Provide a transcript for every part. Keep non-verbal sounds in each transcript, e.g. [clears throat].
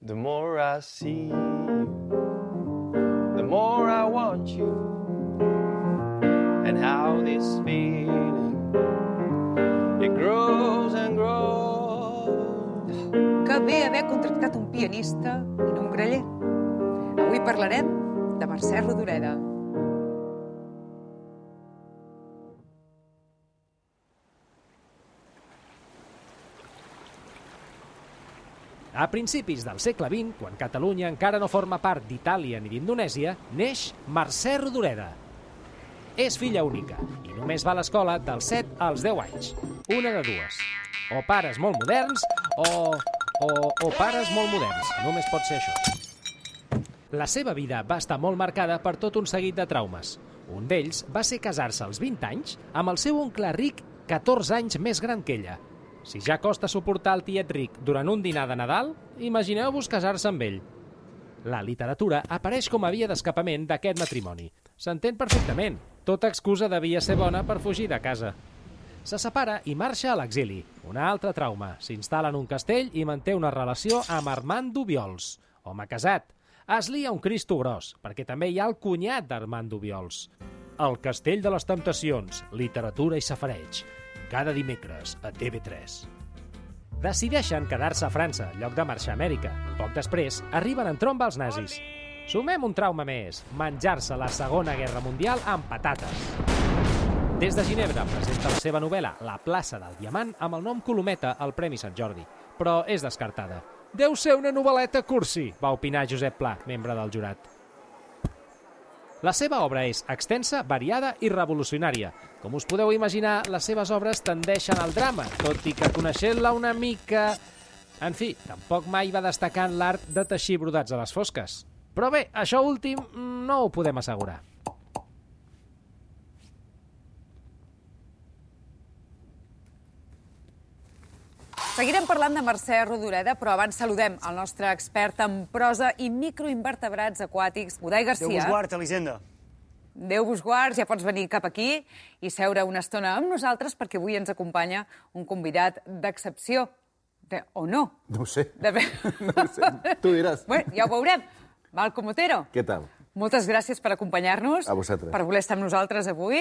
The more I see you, the more I want you. And how this feeling, it grows and grows. Que bé haver contractat un pianista i no un greller. Avui parlarem de Mercè Rodoreda. A principis del segle XX, quan Catalunya encara no forma part d'Itàlia ni d'Indonèsia, neix Mercè Rodoreda. És filla única i només va a l'escola dels 7 als 10 anys. Una de dues. O pares molt moderns o... o, o pares molt moderns. Només pot ser això. La seva vida va estar molt marcada per tot un seguit de traumes. Un d'ells va ser casar-se als 20 anys amb el seu oncle ric 14 anys més gran que ella. Si ja costa suportar el tiet ric durant un dinar de Nadal, imagineu-vos casar-se amb ell. La literatura apareix com a via d'escapament d'aquest matrimoni. S'entén perfectament. Tota excusa devia ser bona per fugir de casa. Se separa i marxa a l'exili. Un altre trauma. S'instal·la en un castell i manté una relació amb Armando Viols, home casat. Es lia un cristo gros, perquè també hi ha el cunyat d'Armando Viols. El Castell de les Temptacions, literatura i safareig. Cada dimecres a TV3. Decideixen quedar-se a França, en lloc de marxar a Amèrica. Poc després, arriben en tromba els nazis. Sumem un trauma més, menjar-se la Segona Guerra Mundial amb patates. Des de Ginebra presenta la seva novel·la La plaça del diamant amb el nom Colometa al Premi Sant Jordi, però és descartada. Deu ser una novel·leta cursi, va opinar Josep Pla, membre del jurat. La seva obra és extensa, variada i revolucionària. Com us podeu imaginar, les seves obres tendeixen al drama, tot i que coneixent-la una mica... En fi, tampoc mai va destacar en l'art de teixir brodats a les fosques. Però bé, això últim no ho podem assegurar. Seguirem parlant de Mercè Rodoreda, però abans saludem el nostre expert en prosa i microinvertebrats aquàtics, Udai Déu Garcia. vos guard, Elisenda. Déu vos guard, ja pots venir cap aquí i seure una estona amb nosaltres perquè avui ens acompanya un convidat d'excepció. De, o no? No ho sé. De... [laughs] No ho sé. Tu diràs. Bueno, ja ho veurem. Malcom Otero. Què tal? Moltes gràcies per acompanyar-nos. A vosaltres. Per voler estar amb nosaltres avui.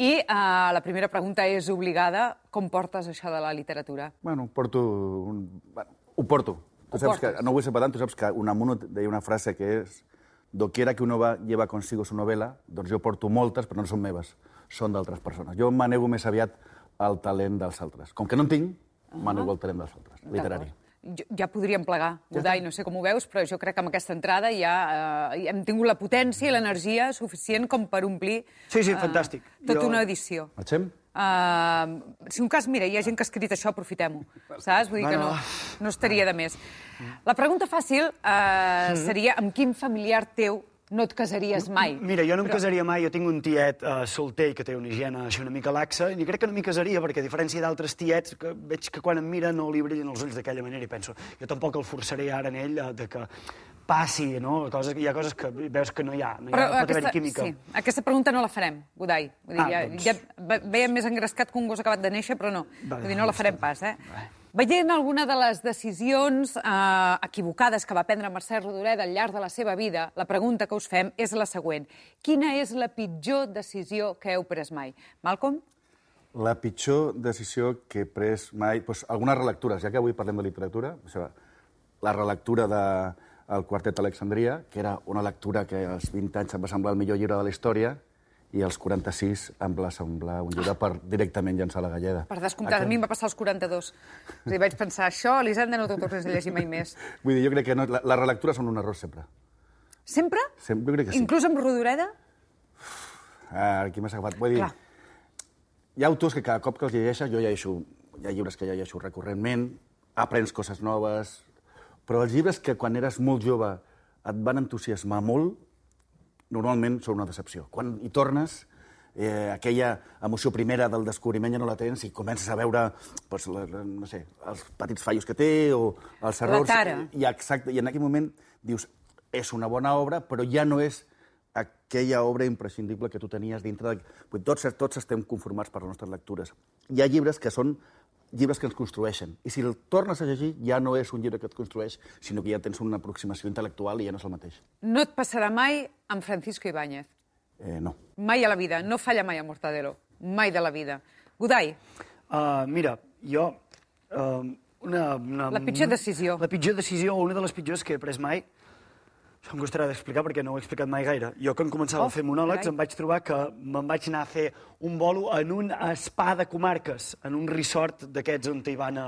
I uh, la primera pregunta és obligada. Com portes això de la literatura? Bueno, porto... Un... Bueno, ho porto. Tu saps que, no vull ser pedant, tu saps que Unamuno deia una frase que és doquiera que uno va, lleva consigo su novela, doncs jo porto moltes, però no són meves, són d'altres persones. Jo manego més aviat el talent dels altres. Com que no en tinc, manego el talent dels altres, literari. Ja podríem plegar, Udai, no sé com ho veus, però jo crec que amb aquesta entrada ja eh, hem tingut la potència i l'energia suficient com per omplir Sí, sí, eh, fantàstic. tota Jo- una edició. Marxem? Uh, si un cas, mira, hi ha gent que ha escrit això, aprofitem-ho, saps? Vull dir que no, no estaria de més. La pregunta fàcil uh, seria amb quin familiar teu no et casaries mai? Mira, jo no em casaria mai, jo tinc un tiet uh, solter que té una higiene així una mica laxa, i crec que no m'hi casaria, perquè a diferència d'altres tiets, que veig que quan em mira no li brillen els ulls d'aquella manera, i penso, jo tampoc el forçaré ara en ell uh, de que passi, no? Coses, hi ha coses que veus que no hi ha, no hi ha, pot haver-hi química. sí, aquesta pregunta no la farem, Udai. Vull dir, Ah, ja, doncs. ja ve- veiem més engrescat que un gos acabat de néixer, però no. Vale, Vull dir, no la farem pas, eh? Veient alguna de les decisions eh, equivocades que va prendre Mercè Rodoreda al llarg de la seva vida, la pregunta que us fem és la següent. Quina és la pitjor decisió que heu pres mai? Malcolm? La pitjor decisió que he pres mai... Doncs algunes relectures, ja que avui parlem de literatura, o sigui, la relectura de el Quartet Alexandria, que era una lectura que als 20 anys em va semblar el millor llibre de la història, i als 46 em va semblar un llibre per directament llançar la galleda. Per descomptat, a mi em va passar als 42. És a dir, vaig pensar, això, Elisenda, no t'ho tornes a llegir mai més. Vull dir, jo crec que no, la, les relectures són un error sempre. Sempre? sempre jo crec que sí. Inclús amb Rodoreda? Ah, aquí m'has agafat. Vull dir, Clar. hi ha autors que cada cop que els llegeixes, jo llegeixo, hi ha llibres que llegeixo recurrentment, aprens coses noves, però els llibres que quan eres molt jove et van entusiasmar molt, normalment són una decepció. Quan hi tornes, eh, aquella emoció primera del descobriment ja no la tens i comences a veure doncs, la, la, no sé, els petits fallos que té o els errors. tara. I, exacte, I en aquell moment dius, és una bona obra, però ja no és aquella obra imprescindible que tu tenies dintre de... Tots, tots estem conformats per les nostres lectures. Hi ha llibres que són llibres que ens construeixen. I si el tornes a llegir, ja no és un llibre que et construeix, sinó que ja tens una aproximació intel·lectual i ja no és el mateix. No et passarà mai amb Francisco Ibáñez. Eh, no. Mai a la vida. No falla mai a Mortadelo. Mai de la vida. Godai, Uh, mira, jo... Uh, una, una, La pitjor decisió. La pitjor decisió, o una de les pitjors que he pres mai, això em costarà d'explicar perquè no ho he explicat mai gaire. Jo, quan començava Oh, a fer monòlegs, em vaig trobar que me'n vaig anar a fer un bolo en un spa de comarques, en un resort d'aquests on hi van a,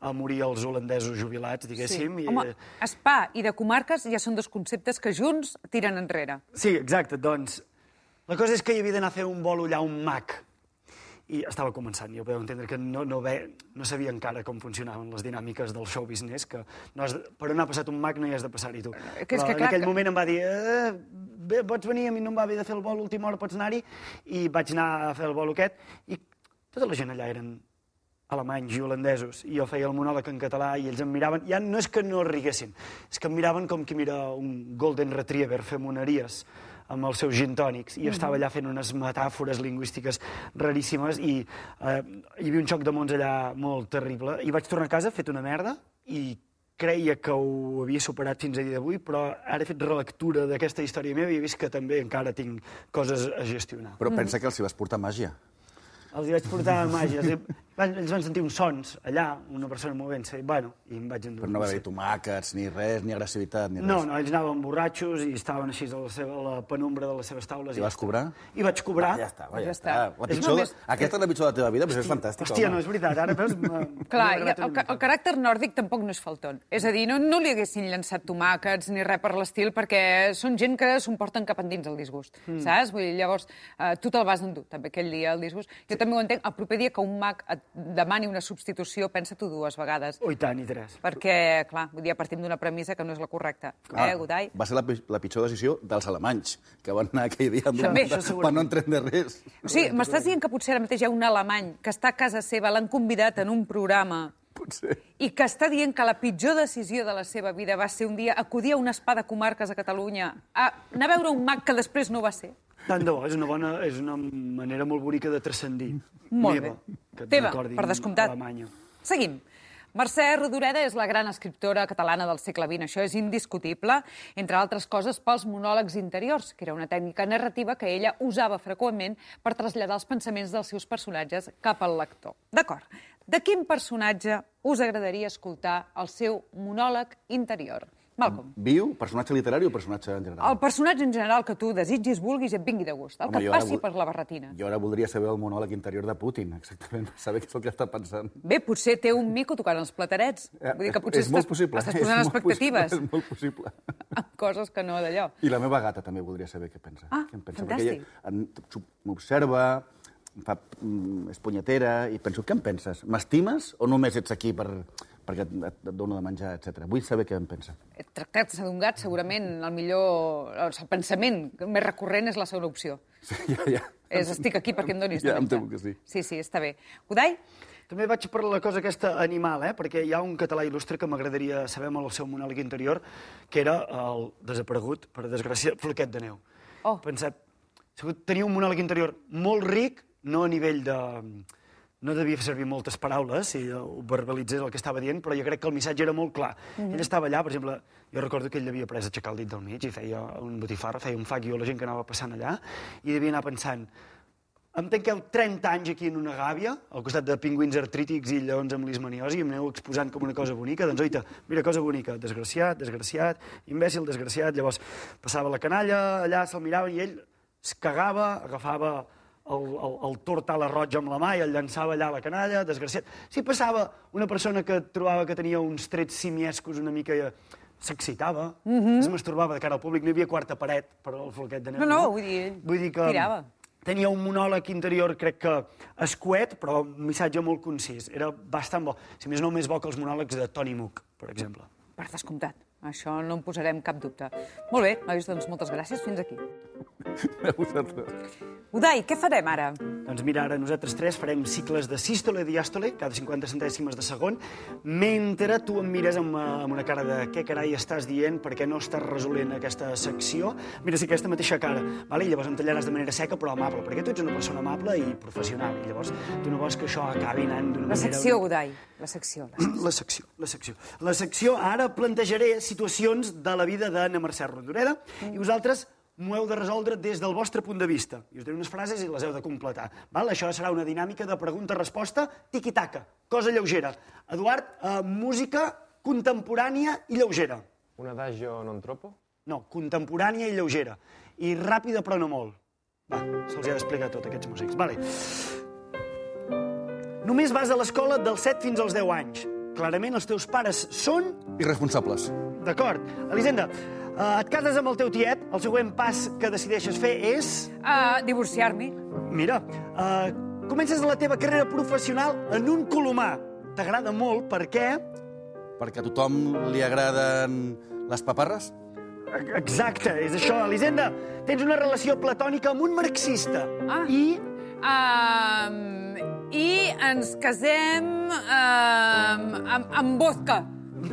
a morir els holandesos jubilats, diguéssim. I, Home, spa i de comarques ja són dos conceptes que junts tiren enrere. Sí, exacte. Doncs la cosa és que hi havia d'anar a fer un bolo allà un mag. I estava començant, jo podeu entendre que no, no, ve, no sabia encara com funcionaven les dinàmiques del show business, que no has de, per on ha passat un mag no hi has de passar-hi tu. que és Però que en clar aquell que- moment em va dir eh, bé, pots venir, a mi no em va haver de fer el bolo a última hora, pots anar-hi, i vaig anar a fer el bolo aquest, i tota la gent allà eren alemanys i holandesos, i jo feia el monòleg en català i ells em miraven, ja no és que no riguessin, és que em miraven com qui mira un golden retriever fer moneries amb els seus gin tònics, i jo estava allà fent unes metàfores lingüístiques raríssimes i eh, hi havia un xoc de mons allà molt terrible, i vaig tornar a casa fet una merda, i creia que ho havia superat fins a dia d'avui, però ara he fet relectura d'aquesta història meva i he vist que també encara tinc coses a gestionar. Però pensa que els hi vas portar màgia. Els hi vaig portar màgia. Van, ells van sentir uns sons allà, una persona movent-se, i bueno, i em vaig endur. Però no va haver tomàquets, ni res, ni agressivitat, ni res. No, no, ells anaven borratxos i estaven així a la, seva, a la penumbra de les seves taules. I vas cobrar? I vaig cobrar. Ja està, va, Ja ja, està. està. La pitjor, només- Aquesta és la pitjor de la teva vida, però és fantàstic. Hòstia, home. no, és veritat, ara veus... Clar, i el, el caràcter nòrdic tampoc no és falton. És a dir, no, no li haguessin llançat tomàquets ni res per l'estil, perquè són gent que s'ho porten cap endins el disgust, mm. saps? Vull dir, llavors, eh, tu te'l vas endur, també, aquell dia, el disgust. Jo també ho entenc. El proper dia que un mag et demani una substitució, pensa-t'ho dues vegades. Oh, i tant, i tres. Perquè, clar, vull dir, partim d'una premissa que no és la correcta. Ah, Eh, Godai? va ser la, la pitjor decisió dels alemanys, que van anar aquell dia amb També, una- això per no entendre res. O sigui, m'estàs dient que potser ara mateix hi ha un alemany que està a casa seva, l'han convidat en un programa Potser. i que està dient que la pitjor decisió de la seva vida va ser un dia acudir a una spa de comarques a Catalunya, a anar a veure un mag que després no va ser. Tant de bo, és una, bona, és una manera molt bonica de transcendir. Molt Meva, bé. Que et Teva, recordin per descomptat. Alemanya. Seguim. Mercè Rodoreda és la gran escriptora catalana del segle XX, això és indiscutible, entre altres coses pels monòlegs interiors, que era una tècnica narrativa que ella usava freqüentment per traslladar els pensaments dels seus personatges cap al lector. D'acord. De quin personatge us agradaria escoltar el seu monòleg interior? Malcolm. Viu, personatge literari o personatge en general? El personatge en general que tu desitgis, vulguis i et vingui de gust. El Home, que et ara passi vull- per la barretina. Jo ara voldria saber el monòleg interior de Putin, [laughs] exactament, saber què és el que està pensant. Bé, potser té un mico tocant els platerets. Vull dir que potser és molt possible. estàs [laughs] és posant molt expectatives Possible, és molt possible. [laughs] amb coses que no d'allò. I la meva gata també voldria saber què pensa. Ah, què em pensa. fantàstic. Perquè ella m'observa, fa, mm, és punyetera, i penso, què em penses? M'estimes o només ets aquí per, perquè et, et, et dono de menjar, etc. Vull saber què em pensa. Tractar-se d'un gat, segurament, el millor... El pensament més recurrent és la segona opció. Sí, ja, ja. És estic aquí perquè em donis de Ja, em menjar. temo que sí. Sí, sí, està bé. Udai? També vaig per la cosa aquesta animal, eh? perquè hi ha un català il·lustre que m'agradaria saber amb el seu monòleg interior, que era el desaparegut, per desgràcia, Floquet de Neu. Oh. Pensat, tenia un monòleg interior molt ric, no a nivell de... No devia fer servir moltes paraules si ho verbalitzés el que estava dient, però jo crec que el missatge era molt clar. Mm -hmm. Ell estava allà, per exemple, jo recordo que ell havia pres a aixecar el dit del mig i feia un botifarra, feia un fac a la gent que anava passant allà, i devia anar pensant, em tanqueu 30 anys aquí en una gàbia, al costat de pingüins artrítics i lleons amb lismaniosi, i em aneu exposant com una cosa bonica. Doncs, oita, mira, cosa bonica, desgraciat, desgraciat, imbècil, desgraciat. Llavors, passava la canalla, allà se'l miraven i ell es cagava, agafava el, el, el tort a la roja amb la mà i el llançava allà a la canalla, desgraciat. Si passava una persona que trobava que tenia uns trets simiescos una mica... eh, s'excitava, mm -hmm. es masturbava de cara al públic, no hi havia quarta paret per al floquet de neu. No, no, vull dir, vull dir que tirava. tenia un monòleg interior, crec que escuet, però un missatge molt concís. Era bastant bo. Si més no, més bo que els monòlegs de Tony Mook, per exemple. Per descomptat. Això no en posarem cap dubte. Molt bé, nois, doncs moltes gràcies. Fins aquí. [laughs] A vosaltres. Udai, què farem ara? Doncs mira, ara nosaltres tres farem cicles de sístole i diàstole, cada 50 centèsimes de segon, mentre tu em mires amb, eh, amb una cara de què carai estàs dient, perquè no estàs resolent aquesta secció. Mira, sí, aquesta mateixa cara, vale? i llavors em tallaràs de manera seca però amable, perquè tu ets una persona amable i professional, i llavors tu no vols que això acabi anant d'una La manera... secció, Udai, la secció. La [clears throat] secció. La secció, la secció. La secció, ara plantejaré situacions de la vida d'Anna Mercè Rodoreda i vosaltres m'ho heu de resoldre des del vostre punt de vista. I us diré unes frases i les heu de completar. Val? Això serà una dinàmica de pregunta-resposta tiqui-taca, cosa lleugera. Eduard, eh, música contemporània i lleugera. Un adagio non troppo? No, contemporània i lleugera. I ràpida però no molt. Va, se'ls ha d'explicar tot, aquests músics. Vale. Només vas a l'escola dels 7 fins als 10 anys. Clarament els teus pares són Irresponsables. D'acord. Elisenda, uh, et cases amb el teu tiet, el següent pas que decideixes fer és... Uh, Divorciar-me. Mira, uh, comences la teva carrera professional en un colomar. T'agrada molt perquè... Perquè a tothom li agraden les paparres? Exacte, és això, Elisenda. Tens una relació platònica amb un marxista. Ah. I Uh, I ens casem uh, amb, amb vodka.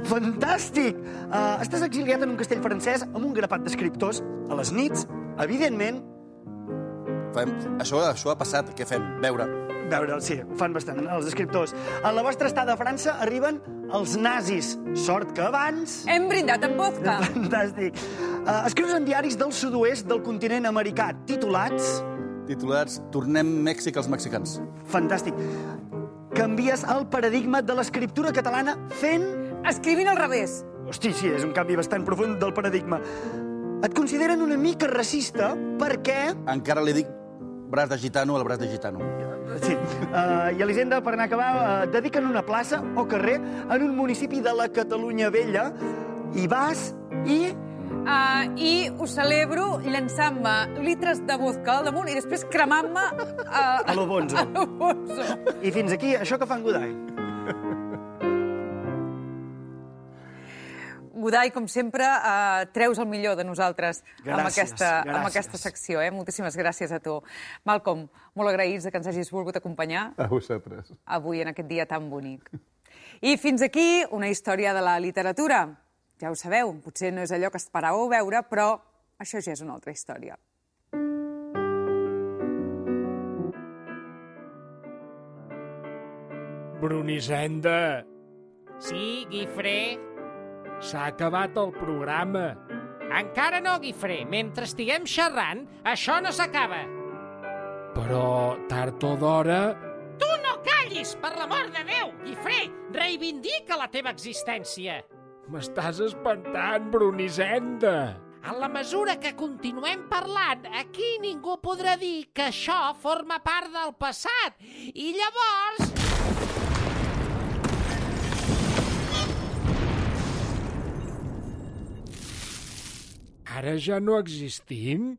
Fantàstic! Uh, estàs exiliat en un castell francès amb un grapat d'escriptors. A les nits, evidentment, Fem... Això, això ha passat, què fem? Veure. veure, sí, ho fan bastant, els escriptors. A la vostra estada a França arriben els nazis. Sort que abans... Hem brindat amb vodka. [laughs] Fantàstic. Uh, escrius en diaris del sud-oest del continent americà, titulats... Titulats Tornem Mèxic als mexicans. Fantàstic. Canvies el paradigma de l'escriptura catalana fent... Escrivint al revés. Hosti, sí, és un canvi bastant profund del paradigma. Et consideren una mica racista perquè... Encara li dic braç de gitano al braç de gitano. Sí. Uh, I Elisenda, per anar a acabar, uh, dediquen una plaça o carrer en un municipi de la Catalunya Vella i vas i... Uh, I ho celebro llançant-me litres de vodka al damunt i després cremant-me uh, A lo bonzo. [laughs] A lo bonzo. I fins aquí, això que fan Godai. Godai, com sempre, uh, treus el millor de nosaltres amb, Gràcies, aquesta, amb gràcies. aquesta secció. Eh? Moltíssimes gràcies a tu. Malcolm, molt agraïts de que ens hagis volgut acompanyar A vosaltres. avui en aquest dia tan bonic. I fins aquí una història de la literatura. Ja ho sabeu, potser no és allò que esperàveu veure, però això ja és una altra història. Brunisenda, Sí, Guifré? S'ha acabat el programa. Encara no, Guifré. Mentre estiguem xerrant, això no s'acaba. Però tard o d'hora... Tu no callis, per l'amor de Déu! Guifré, reivindica la teva existència. M'estàs espantant, Brunisenda. En la mesura que continuem parlant, aquí ningú podrà dir que això forma part del passat. I llavors... Ara ja no existim?